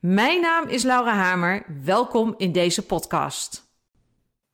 Mijn naam is Laura Hamer. Welkom in deze podcast.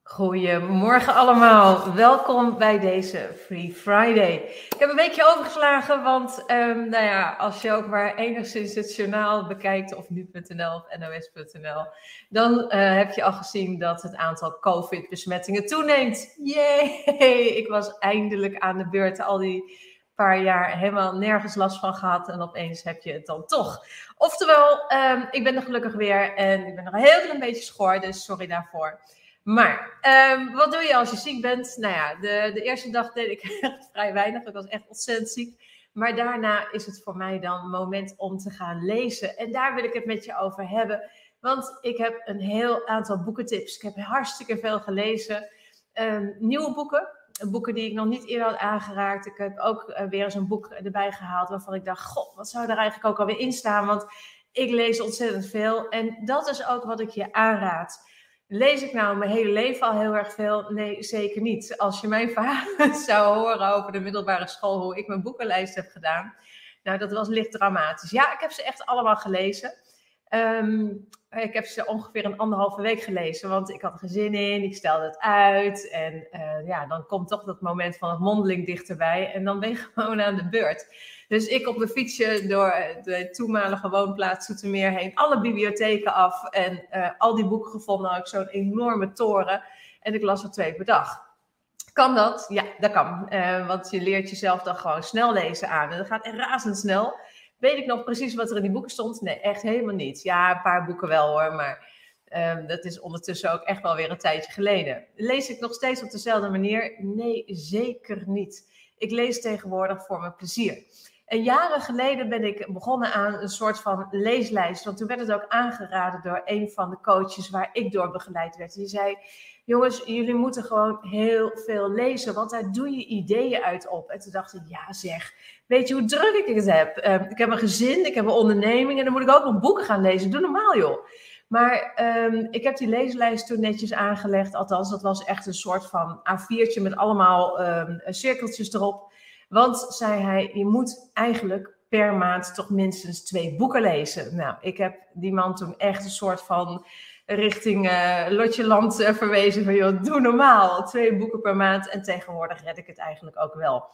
Goedemorgen allemaal. Welkom bij deze Free Friday. Ik heb een weekje overgeslagen, want um, nou ja, als je ook maar enigszins het journaal bekijkt, of nu.nl of nos.nl, dan uh, heb je al gezien dat het aantal COVID-besmettingen toeneemt. Yay! Ik was eindelijk aan de beurt. Al die paar jaar helemaal nergens last van gehad en opeens heb je het dan toch. Oftewel, um, ik ben er gelukkig weer en ik ben nog een heel klein beetje schor, dus sorry daarvoor. Maar um, wat doe je als je ziek bent? Nou ja, de, de eerste dag deed ik echt vrij weinig. Ik was echt ontzettend ziek. Maar daarna is het voor mij dan moment om te gaan lezen. En daar wil ik het met je over hebben. Want ik heb een heel aantal boekentips. Ik heb hartstikke veel gelezen. Um, nieuwe boeken, boeken die ik nog niet eerder had aangeraakt. Ik heb ook uh, weer eens een boek erbij gehaald waarvan ik dacht: God, wat zou er eigenlijk ook alweer in staan? Want ik lees ontzettend veel. En dat is ook wat ik je aanraad. Lees ik nou mijn hele leven al heel erg veel? Nee, zeker niet. Als je mijn verhaal zou horen over de middelbare school, hoe ik mijn boekenlijst heb gedaan. Nou, dat was licht dramatisch. Ja, ik heb ze echt allemaal gelezen. Um, ik heb ze ongeveer een anderhalve week gelezen, want ik had er gezin in, ik stelde het uit. En uh, ja, dan komt toch dat moment van het mondeling dichterbij en dan ben je gewoon aan de beurt. Dus ik op mijn fietsje door de toenmalige woonplaats Zoetermeer heen, alle bibliotheken af en uh, al die boeken gevonden. Had ik zo'n enorme toren en ik las er twee per dag. Kan dat? Ja, dat kan. Want je leert jezelf dan gewoon snel lezen aan. En dat gaat echt razendsnel. Weet ik nog precies wat er in die boeken stond? Nee, echt helemaal niet. Ja, een paar boeken wel hoor, maar um, dat is ondertussen ook echt wel weer een tijdje geleden. Lees ik nog steeds op dezelfde manier? Nee, zeker niet. Ik lees tegenwoordig voor mijn plezier. En jaren geleden ben ik begonnen aan een soort van leeslijst. Want toen werd het ook aangeraden door een van de coaches waar ik door begeleid werd. Die zei: Jongens, jullie moeten gewoon heel veel lezen, want daar doe je ideeën uit op. En toen dacht ik: Ja, zeg, weet je hoe druk ik het heb? Uh, ik heb een gezin, ik heb een onderneming en dan moet ik ook nog boeken gaan lezen. Doe normaal, joh. Maar um, ik heb die leeslijst toen netjes aangelegd. Althans, dat was echt een soort van A4'tje met allemaal um, cirkeltjes erop. Want, zei hij, je moet eigenlijk per maand toch minstens twee boeken lezen. Nou, ik heb die man toen echt een soort van richting uh, Lotje Land uh, verwezen van, joh, doe normaal, twee boeken per maand. En tegenwoordig red ik het eigenlijk ook wel.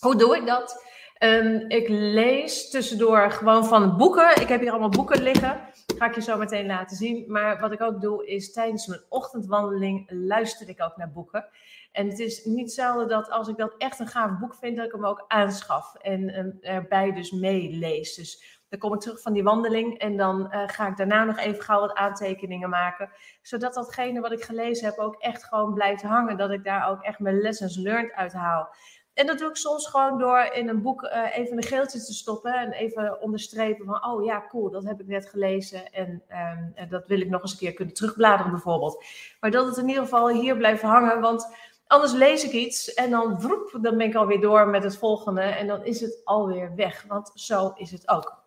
Hoe doe ik dat? Um, ik lees tussendoor gewoon van boeken. Ik heb hier allemaal boeken liggen. Ga ik je zo meteen laten zien. Maar wat ik ook doe, is tijdens mijn ochtendwandeling luister ik ook naar boeken. En het is niet zelden dat als ik dat echt een gaaf boek vind, dat ik hem ook aanschaf en um, erbij dus meelees. Dus dan kom ik terug van die wandeling en dan uh, ga ik daarna nog even gauw wat aantekeningen maken. Zodat datgene wat ik gelezen heb ook echt gewoon blijft hangen. Dat ik daar ook echt mijn lessons learned uit haal. En dat doe ik soms gewoon door in een boek uh, even een geeltje te stoppen en even onderstrepen van, oh ja, cool, dat heb ik net gelezen en, um, en dat wil ik nog eens een keer kunnen terugbladeren bijvoorbeeld. Maar dat het in ieder geval hier blijft hangen, want anders lees ik iets en dan, vroep, dan ben ik alweer door met het volgende en dan is het alweer weg, want zo is het ook.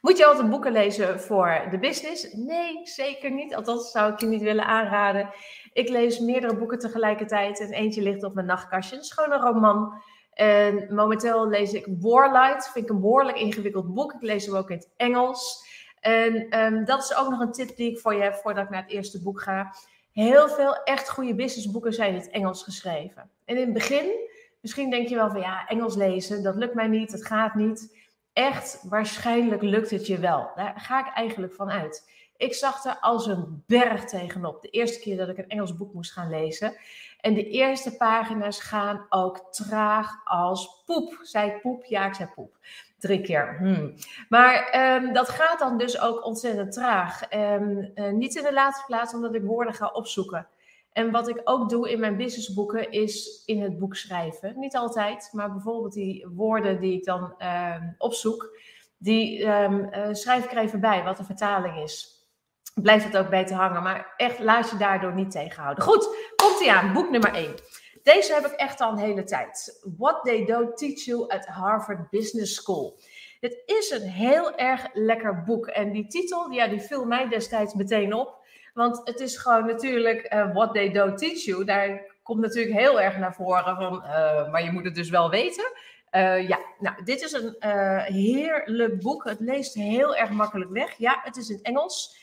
Moet je altijd boeken lezen voor de business? Nee, zeker niet. Althans, zou ik je niet willen aanraden. Ik lees meerdere boeken tegelijkertijd en eentje ligt op mijn nachtkastje. Het is gewoon een roman. En momenteel lees ik Warlight. Vind ik een behoorlijk ingewikkeld boek. Ik lees hem ook in het Engels. En um, dat is ook nog een tip die ik voor je heb voordat ik naar het eerste boek ga. Heel veel echt goede businessboeken zijn in het Engels geschreven. En in het begin, misschien denk je wel van ja, Engels lezen, dat lukt mij niet, dat gaat niet. Echt, waarschijnlijk lukt het je wel. Daar ga ik eigenlijk van uit. Ik zag er als een berg tegenop. De eerste keer dat ik een Engels boek moest gaan lezen. En de eerste pagina's gaan ook traag als poep. Ik poep? Ja, ik zei poep. Drie keer. Hmm. Maar um, dat gaat dan dus ook ontzettend traag. Um, uh, niet in de laatste plaats omdat ik woorden ga opzoeken. En wat ik ook doe in mijn businessboeken is in het boek schrijven. Niet altijd, maar bijvoorbeeld die woorden die ik dan um, opzoek, die uh, schrijf ik er even bij wat de vertaling is. blijft het ook beter hangen. Maar echt, laat je daardoor niet tegenhouden. Goed, komt ie aan. Boek nummer 1. Deze heb ik echt al een hele tijd. What They Don't Teach You at Harvard Business School. Het is een heel erg lekker boek. En die titel, ja, die viel mij destijds meteen op. Want het is gewoon natuurlijk uh, What They Don't Teach You. Daar komt natuurlijk heel erg naar voren van, uh, maar je moet het dus wel weten. Uh, ja, nou, dit is een heerlijk boek. Het leest heel erg makkelijk weg. Ja, het is in Engels.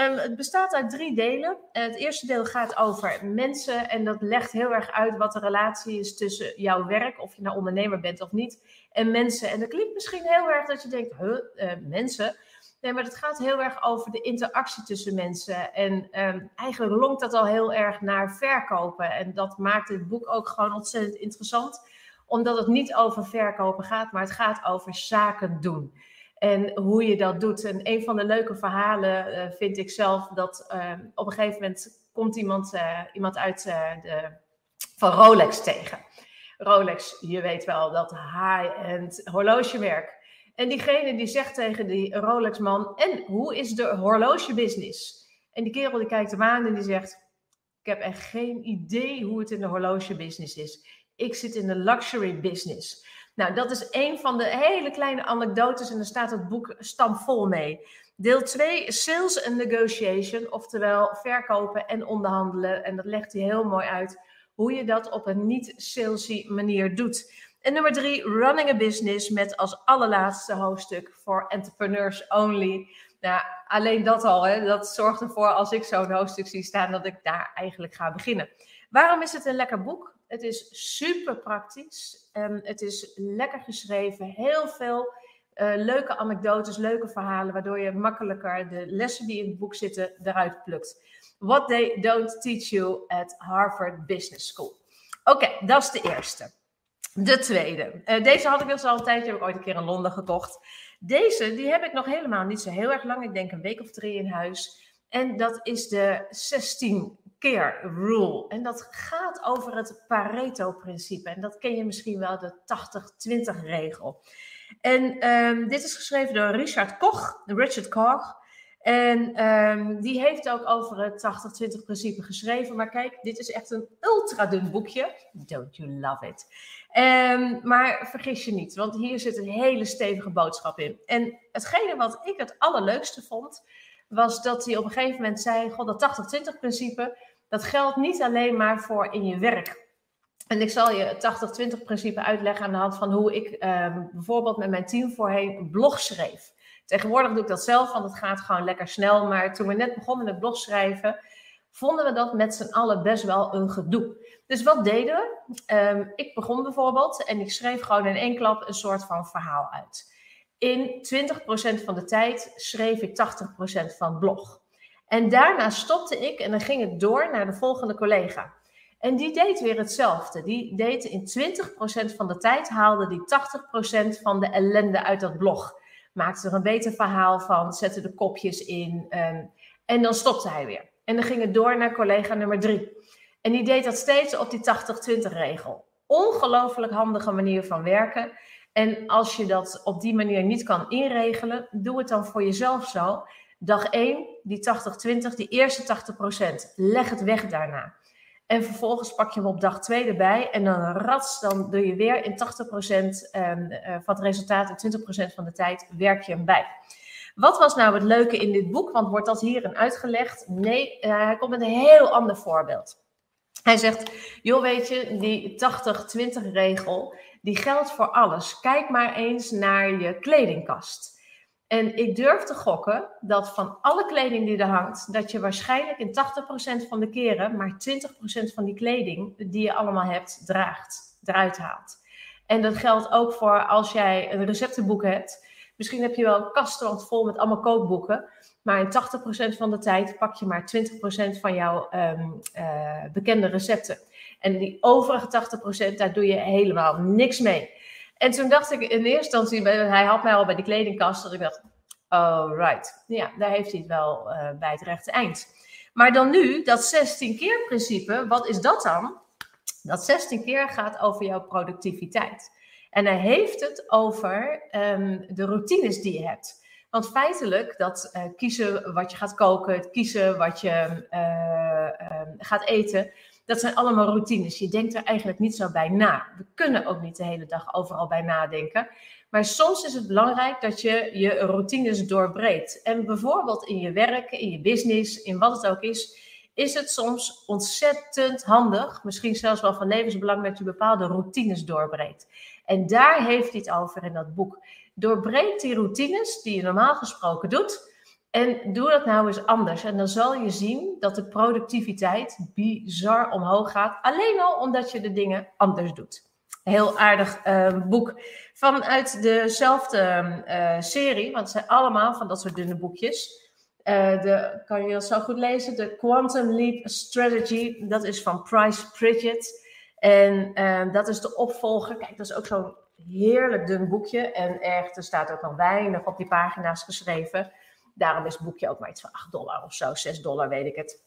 Um, het bestaat uit drie delen. het eerste deel gaat over mensen en dat legt heel erg uit wat de relatie is tussen jouw werk, of je nou ondernemer bent of niet, en mensen. En dat klinkt misschien heel erg dat je denkt, uh, mensen. Nee, maar het gaat heel erg over de interactie tussen mensen. En um, eigenlijk lonkt dat al heel erg naar verkopen. En dat maakt het boek ook gewoon ontzettend interessant, omdat het niet over verkopen gaat, maar het gaat over zaken doen. En hoe je dat doet. En een van de leuke verhalen uh, vind ik zelf dat uh, op een gegeven moment komt iemand, uh, iemand uit de, van Rolex tegen. Rolex, je weet wel, dat high-end horlogemerk. En diegene die zegt tegen die Rolex-man, en hoe is de horlogebusiness? En die kerel die kijkt hem aan en die zegt, ik heb echt geen idee hoe het in de horlogebusiness is. Ik zit in de luxury business. Nou, dat is een van de hele kleine anekdotes en daar staat het boek stampvol mee. Deel 2, sales and negotiation, oftewel verkopen en onderhandelen. En dat legt hij heel mooi uit hoe je dat op een niet-salesy manier doet. En nummer 3, running a business met als allerlaatste hoofdstuk voor entrepreneurs only. Nou, alleen dat al, hè, dat zorgt ervoor als ik zo'n hoofdstuk zie staan dat ik daar eigenlijk ga beginnen. Waarom is het een lekker boek? Het is super praktisch. Um, het is lekker geschreven. Heel veel uh, leuke anekdotes, leuke verhalen, waardoor je makkelijker de lessen die in het boek zitten eruit plukt. What they don't teach you at Harvard Business School. Oké, dat is de eerste. De tweede. Uh, deze had ik dus al een tijdje, heb ik ooit een keer in Londen gekocht. Deze, die heb ik nog helemaal niet zo heel erg lang. Ik denk een week of drie in huis. En dat is de 16 keer rule. En dat gaat over het Pareto-principe. En dat ken je misschien wel, de 80-20 regel. En um, dit is geschreven door Richard Koch, Richard Koch. En um, die heeft ook over het 80-20 principe geschreven. Maar kijk, dit is echt een ultra dun boekje. Don't you love it? Um, maar vergis je niet, want hier zit een hele stevige boodschap in. En hetgene wat ik het allerleukste vond, was dat hij op een gegeven moment zei: God, dat 80-20 principe, dat geldt niet alleen maar voor in je werk. En ik zal je het 80-20 principe uitleggen aan de hand van hoe ik um, bijvoorbeeld met mijn team voorheen een blog schreef. Tegenwoordig doe ik dat zelf, want het gaat gewoon lekker snel. Maar toen we net begonnen met blog schrijven, vonden we dat met z'n allen best wel een gedoe. Dus wat deden we? Um, ik begon bijvoorbeeld en ik schreef gewoon in één klap een soort van verhaal uit. In 20% van de tijd schreef ik 80% van blog. En daarna stopte ik en dan ging het door naar de volgende collega. En die deed weer hetzelfde. Die deed in 20% van de tijd, haalde die 80% van de ellende uit dat blog. Maakte er een beter verhaal van, zette de kopjes in um, en dan stopte hij weer. En dan ging het door naar collega nummer 3. En die deed dat steeds op die 80-20 regel. Ongelooflijk handige manier van werken. En als je dat op die manier niet kan inregelen, doe het dan voor jezelf zo. Dag 1, die 80-20, die eerste 80%. Leg het weg daarna. En vervolgens pak je hem op dag 2 erbij. En dan rats, dan doe je weer in 80% um, uh, van het resultaat en 20% van de tijd werk je hem bij. Wat was nou het leuke in dit boek? Want wordt dat hierin uitgelegd? Nee, uh, hij komt met een heel ander voorbeeld. Hij zegt, joh weet je, die 80-20 regel, die geldt voor alles. Kijk maar eens naar je kledingkast. En ik durf te gokken dat van alle kleding die er hangt, dat je waarschijnlijk in 80% van de keren maar 20% van die kleding die je allemaal hebt, draagt, eruit haalt. En dat geldt ook voor als jij een receptenboek hebt. Misschien heb je wel een kast vol met allemaal kookboeken. Maar in 80% van de tijd pak je maar 20% van jouw um, uh, bekende recepten. En die overige 80%, daar doe je helemaal niks mee. En toen dacht ik in eerste instantie, hij had mij al bij die kledingkast, dat ik dacht, oh right, ja, daar heeft hij het wel uh, bij het rechte eind. Maar dan nu, dat 16 keer principe, wat is dat dan? Dat 16 keer gaat over jouw productiviteit. En hij heeft het over um, de routines die je hebt. Want feitelijk, dat uh, kiezen wat je gaat koken, het kiezen wat je uh, gaat eten, dat zijn allemaal routines. Je denkt er eigenlijk niet zo bij na. We kunnen ook niet de hele dag overal bij nadenken. Maar soms is het belangrijk dat je je routines doorbreekt. En bijvoorbeeld in je werk, in je business, in wat het ook is, is het soms ontzettend handig, misschien zelfs wel van levensbelang, dat je bepaalde routines doorbreekt. En daar heeft hij het over in dat boek. Doorbreek die routines die je normaal gesproken doet. En doe dat nou eens anders. En dan zal je zien dat de productiviteit bizar omhoog gaat. Alleen al omdat je de dingen anders doet. Heel aardig uh, boek vanuit dezelfde uh, serie. Want het zijn allemaal van dat soort dunne boekjes. Uh, de, kan je dat zo goed lezen? De Quantum Leap Strategy. Dat is van Price Pritchett. En ehm, dat is de opvolger. Kijk, dat is ook zo'n heerlijk dun boekje. En echt, er staat ook nog weinig op die pagina's geschreven. Daarom is het boekje ook maar iets van 8 dollar of zo, 6 dollar, weet ik het.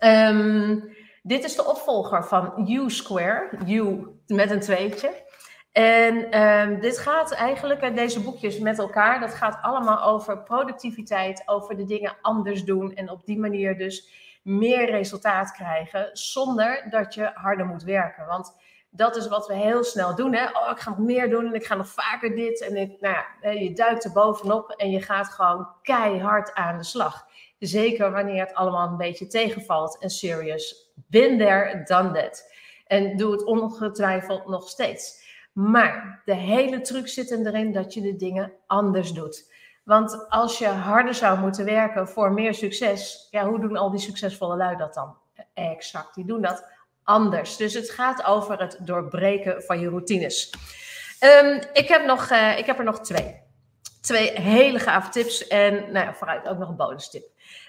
Um, dit is de opvolger van U Square, U met een tweetje. En um, dit gaat eigenlijk, deze boekjes met elkaar, dat gaat allemaal over productiviteit, over de dingen anders doen en op die manier dus meer resultaat krijgen zonder dat je harder moet werken. Want dat is wat we heel snel doen. Hè? Oh, ik ga nog meer doen en ik ga nog vaker dit. En ik, nou ja, je duikt er bovenop en je gaat gewoon keihard aan de slag. Zeker wanneer het allemaal een beetje tegenvalt en serious. Been there, done that. En doe het ongetwijfeld nog steeds. Maar de hele truc zit erin dat je de dingen anders doet. Want als je harder zou moeten werken voor meer succes, ja, hoe doen al die succesvolle lui dat dan? Exact, die doen dat anders. Dus het gaat over het doorbreken van je routines. Um, ik, heb nog, uh, ik heb er nog twee. Twee hele gave tips en nou ja, vooruit ook nog een bonus tip.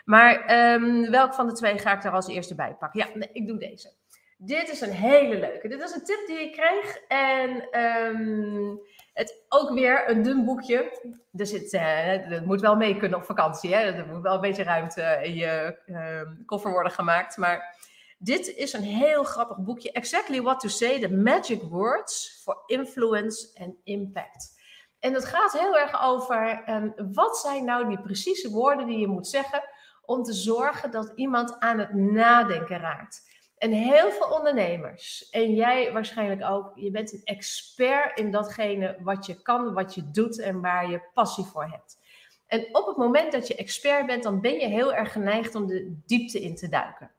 Maar um, welk van de twee ga ik er als eerste bij pakken? Ja, ik doe deze. Dit is een hele leuke. Dit is een tip die ik kreeg. En um, het ook weer een dun boekje. Er zit, uh, het moet wel mee kunnen op vakantie. Hè? Er moet wel een beetje ruimte in je koffer worden gemaakt. Maar dit is een heel grappig boekje. Exactly What to Say, The Magic Words for Influence and Impact. En het gaat heel erg over um, wat zijn nou die precieze woorden die je moet zeggen om te zorgen dat iemand aan het nadenken raakt. En heel veel ondernemers, en jij waarschijnlijk ook, je bent een expert in datgene wat je kan, wat je doet en waar je passie voor hebt. En op het moment dat je expert bent, dan ben je heel erg geneigd om de diepte in te duiken.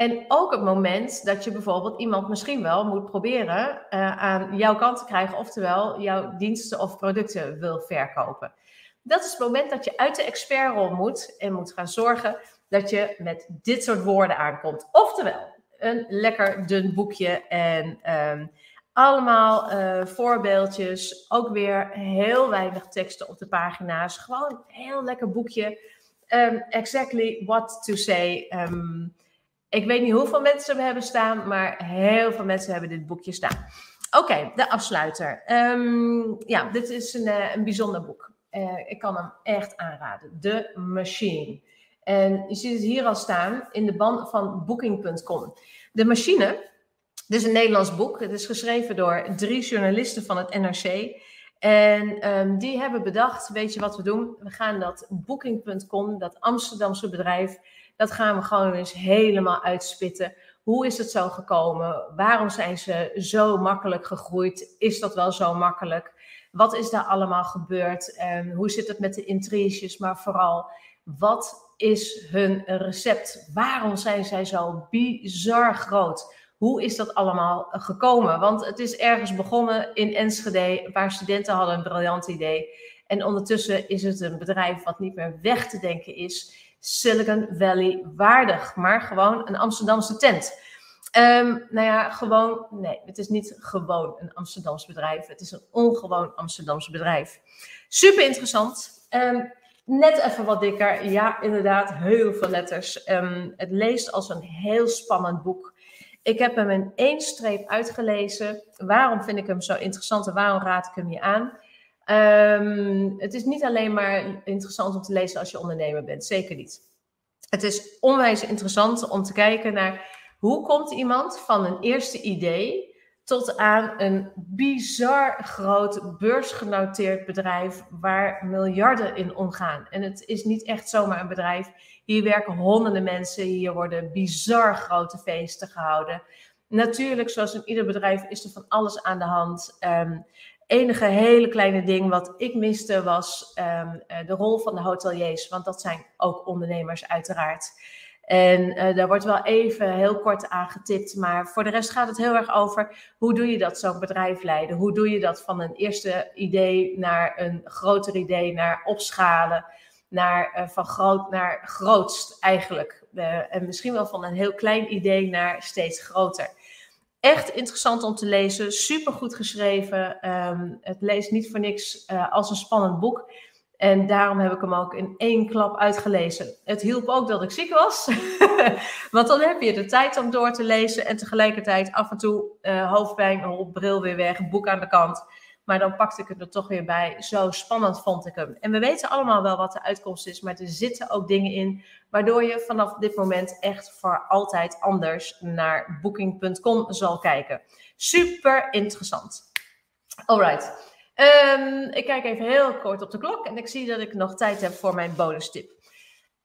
En ook het moment dat je bijvoorbeeld iemand misschien wel moet proberen uh, aan jouw kant te krijgen, oftewel jouw diensten of producten wil verkopen. Dat is het moment dat je uit de expertrol moet en moet gaan zorgen dat je met dit soort woorden aankomt. Oftewel, een lekker dun boekje en um, allemaal uh, voorbeeldjes. Ook weer heel weinig teksten op de pagina's. Gewoon een heel lekker boekje. Um, exactly what to say. Um, ik weet niet hoeveel mensen we hebben staan, maar heel veel mensen hebben dit boekje staan. Oké, de afsluiter. ja, dit is een, uh, een bijzonder boek. Uh, ik kan hem echt aanraden. The Machine. En je ziet het hier al staan in de band van Booking.com. De Machine, dit is een Nederlands boek. Het is geschreven door drie journalisten van het NRC. En um, die hebben bedacht, weet je wat we doen? We gaan dat Booking.com, dat Amsterdamse bedrijf, dat gaan we gewoon eens helemaal uitspitten. Hoe is het zo gekomen? Waarom zijn ze zo makkelijk gegroeid? Is dat wel zo makkelijk? Wat is daar allemaal gebeurd? En hoe zit het met de intriges? Maar vooral, wat is hun recept? Waarom zijn zij zo bizar groot? Hoe is dat allemaal gekomen? Want het is ergens begonnen in Enschede. Paar studenten hadden een briljant idee. En ondertussen is het een bedrijf wat niet meer weg te denken is. Silicon Valley waardig, maar gewoon een Amsterdamse tent. Um, nou ja, gewoon, nee, het is niet gewoon een Amsterdams bedrijf. Het is een ongewoon Amsterdams bedrijf. Super interessant. Um, net even wat dikker. Ja, inderdaad, heel veel letters. Um, het leest als een heel spannend boek. Ik heb hem in één streep uitgelezen. Waarom vind ik hem zo interessant en waarom raad ik hem je aan? Um, het is niet alleen maar interessant om te lezen als je ondernemer bent, zeker niet. Het is onwijs interessant om te kijken naar hoe komt iemand van een eerste idee tot aan een bizar groot beursgenoteerd bedrijf waar miljarden in omgaan. En het is niet echt zomaar een bedrijf. Hier werken honderden mensen, hier worden bizar grote feesten gehouden. Natuurlijk, zoals in ieder bedrijf, is er van alles aan de hand. Um, enige hele kleine ding wat ik miste was um, de rol van de hoteliers, want dat zijn ook ondernemers uiteraard. En uh, daar wordt wel even heel kort aangetipt. Maar voor de rest gaat het heel erg over hoe doe je dat zo'n bedrijf leiden? Hoe doe je dat van een eerste idee naar een groter idee, naar opschalen, naar uh, van groot naar grootst eigenlijk. En misschien wel van een heel klein idee naar steeds groter. Echt interessant om te lezen, super goed geschreven. Um, het leest niet voor niks als een spannend boek. En daarom heb ik hem ook in één klap uitgelezen. Het hielp ook dat ik ziek was. Want dan heb je de tijd om door te lezen. En tegelijkertijd af en toe uh, hoofdpijn, op bril weer weg, boek aan de kant. Maar dan pakte ik het er toch weer bij. Zo spannend vond ik hem. En we weten allemaal wel wat de uitkomst is. Maar er zitten ook dingen in. Waardoor je vanaf dit moment echt voor altijd anders naar booking.com zal kijken. Super interessant. Alright. Um, ik kijk even heel kort op de klok en ik zie dat ik nog tijd heb voor mijn bonus tip.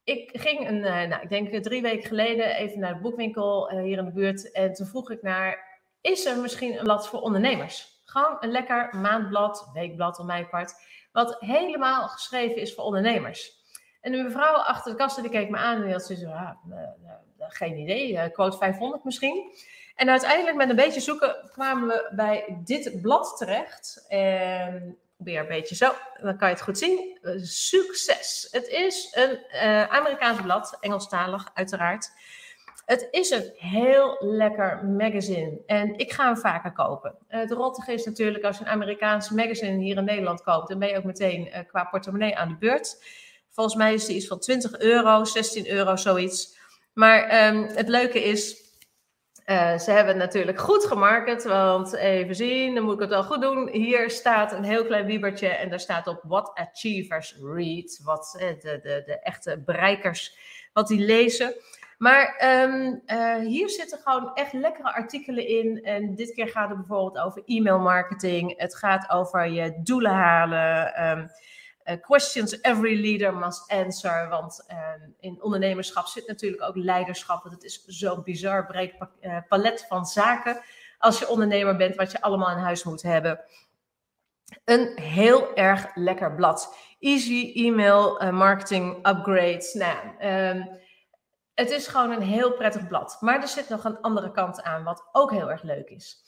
Ik ging een, uh, nou, ik denk drie weken geleden even naar de boekwinkel uh, hier in de buurt en toen vroeg ik naar, is er misschien een blad voor ondernemers? Gewoon een lekker maandblad, weekblad om mijn part, wat helemaal geschreven is voor ondernemers. En de mevrouw achter de kassa die keek me aan en die had zoiets ah, geen idee, quote 500 misschien. En uiteindelijk met een beetje zoeken kwamen we bij dit blad terecht. En probeer een beetje zo, dan kan je het goed zien. Succes. Het is een uh, Amerikaans blad, Engelstalig uiteraard. Het is een heel lekker magazine en ik ga hem vaker kopen. Het rottige is natuurlijk als je een Amerikaans magazine hier in Nederland koopt, dan ben je ook meteen uh, qua portemonnee aan de beurt. Volgens mij is die iets van 20 euro, 16 euro, zoiets. Maar um, het leuke is, uh, ze hebben het natuurlijk goed gemarket, want even zien, dan moet ik het wel goed doen. Hier staat een heel klein wiebertje en daar staat op What Achievers Read. Wat uh, de, de, de echte bereikers, wat die lezen. Maar um, uh, hier zitten gewoon echt lekkere artikelen in. En dit keer gaat het bijvoorbeeld over e-mail marketing. Het gaat over je doelen halen. Um, uh, questions every leader must answer. Want uh, in ondernemerschap zit natuurlijk ook leiderschap. Want het is zo'n bizar breed uh, palet van zaken. Als je ondernemer bent, wat je allemaal in huis moet hebben. Een heel erg lekker blad. Easy email marketing upgrades. Nou, het is gewoon een heel prettig blad. Maar er zit nog een andere kant aan, wat ook heel erg leuk is.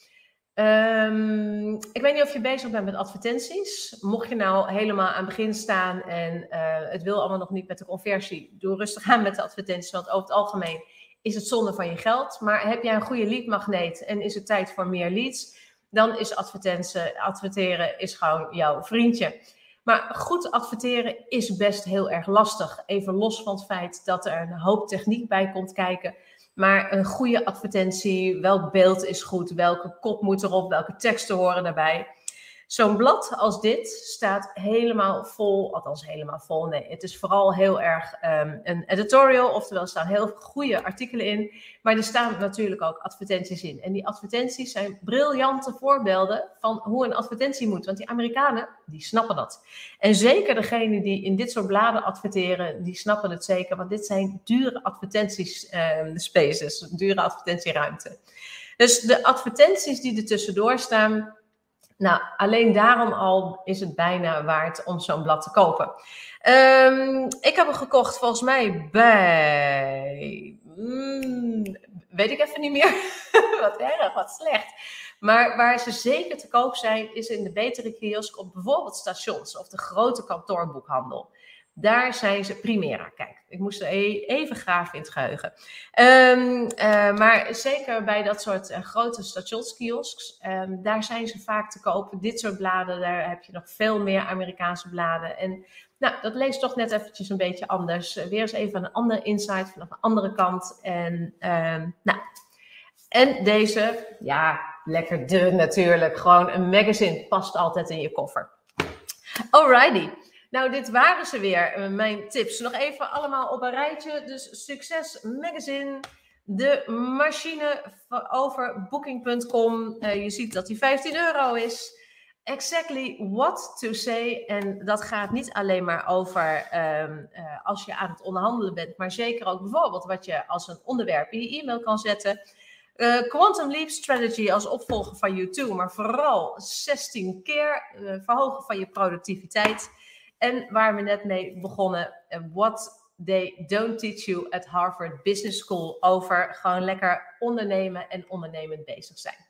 Um, ik weet niet of je bezig bent met advertenties. Mocht je nou helemaal aan het begin staan en uh, het wil allemaal nog niet met de conversie, doe rustig aan met de advertenties. Want over het algemeen is het zonde van je geld. Maar heb jij een goede leadmagneet en is het tijd voor meer leads, dan is adverteren is gewoon jouw vriendje. Maar goed adverteren is best heel erg lastig. Even los van het feit dat er een hoop techniek bij komt kijken. Maar een goede advertentie, welk beeld is goed, welke kop moet erop, welke teksten horen daarbij. Zo'n blad als dit staat helemaal vol, althans helemaal vol. Nee, het is vooral heel erg um, een editorial, oftewel staan heel goede artikelen in. Maar er staan natuurlijk ook advertenties in. En die advertenties zijn briljante voorbeelden van hoe een advertentie moet. Want die Amerikanen, die snappen dat. En zeker degenen die in dit soort bladen adverteren, die snappen het zeker. Want dit zijn dure advertenties um, spaces, dure advertentieruimte. Dus de advertenties die er tussendoor staan, nou, alleen daarom al is het bijna waard om zo'n blad te kopen. Um, ik heb hem gekocht volgens mij bij. Mm, weet ik even niet meer. wat erg, wat slecht. Maar waar ze zeker te koop zijn, is in de betere kiosk op bijvoorbeeld stations of de grote kantoorboekhandel. Daar zijn ze Primera. Kijk, ik moest er e-, even graven in het geheugen. Um, uh, maar zeker bij dat soort uh, grote stationskiosks, um, daar zijn ze vaak te kopen. Dit soort bladen, daar heb je nog veel meer Amerikaanse bladen. En nou, dat leest toch net eventjes een beetje anders. Uh, weer eens even een andere insight vanaf een andere kant. En, um, nou, en deze, ja, lekker dun natuurlijk. Gewoon een magazine past altijd in je koffer. Alrighty. Nou, dit waren ze weer, mijn tips. Nog even allemaal op een rijtje. Dus Succes Magazine, De machine over booking.com. Uh, je ziet dat die 15 euro is. Exactly what to say. En dat gaat niet alleen maar over um, uh, als je aan het onderhandelen bent, maar zeker ook bijvoorbeeld wat je als een onderwerp in je e-mail kan zetten. Quantum Leap Strategy als opvolger van YouTube, maar vooral 16 keer verhogen van je productiviteit. En waar we net mee begonnen, uh, what they don't teach you at Harvard Business School over gewoon lekker ondernemen en ondernemend bezig zijn.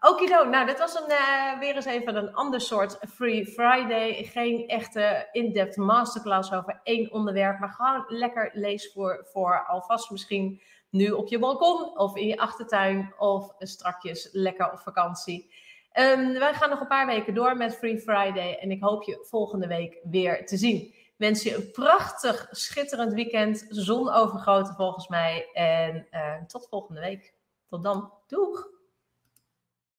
Okido, nou dat was een, uh, weer eens even een ander soort Free Friday. Geen echte in-depth masterclass over één onderwerp, maar gewoon lekker lees voor, voor alvast misschien nu op je balkon of in je achtertuin of strakjes lekker op vakantie. Um, wij gaan nog een paar weken door met Free Friday en ik hoop je volgende week weer te zien. Wens je een prachtig, schitterend weekend. Zon overgoten volgens mij. En uh, tot volgende week. Tot dan. Doeg!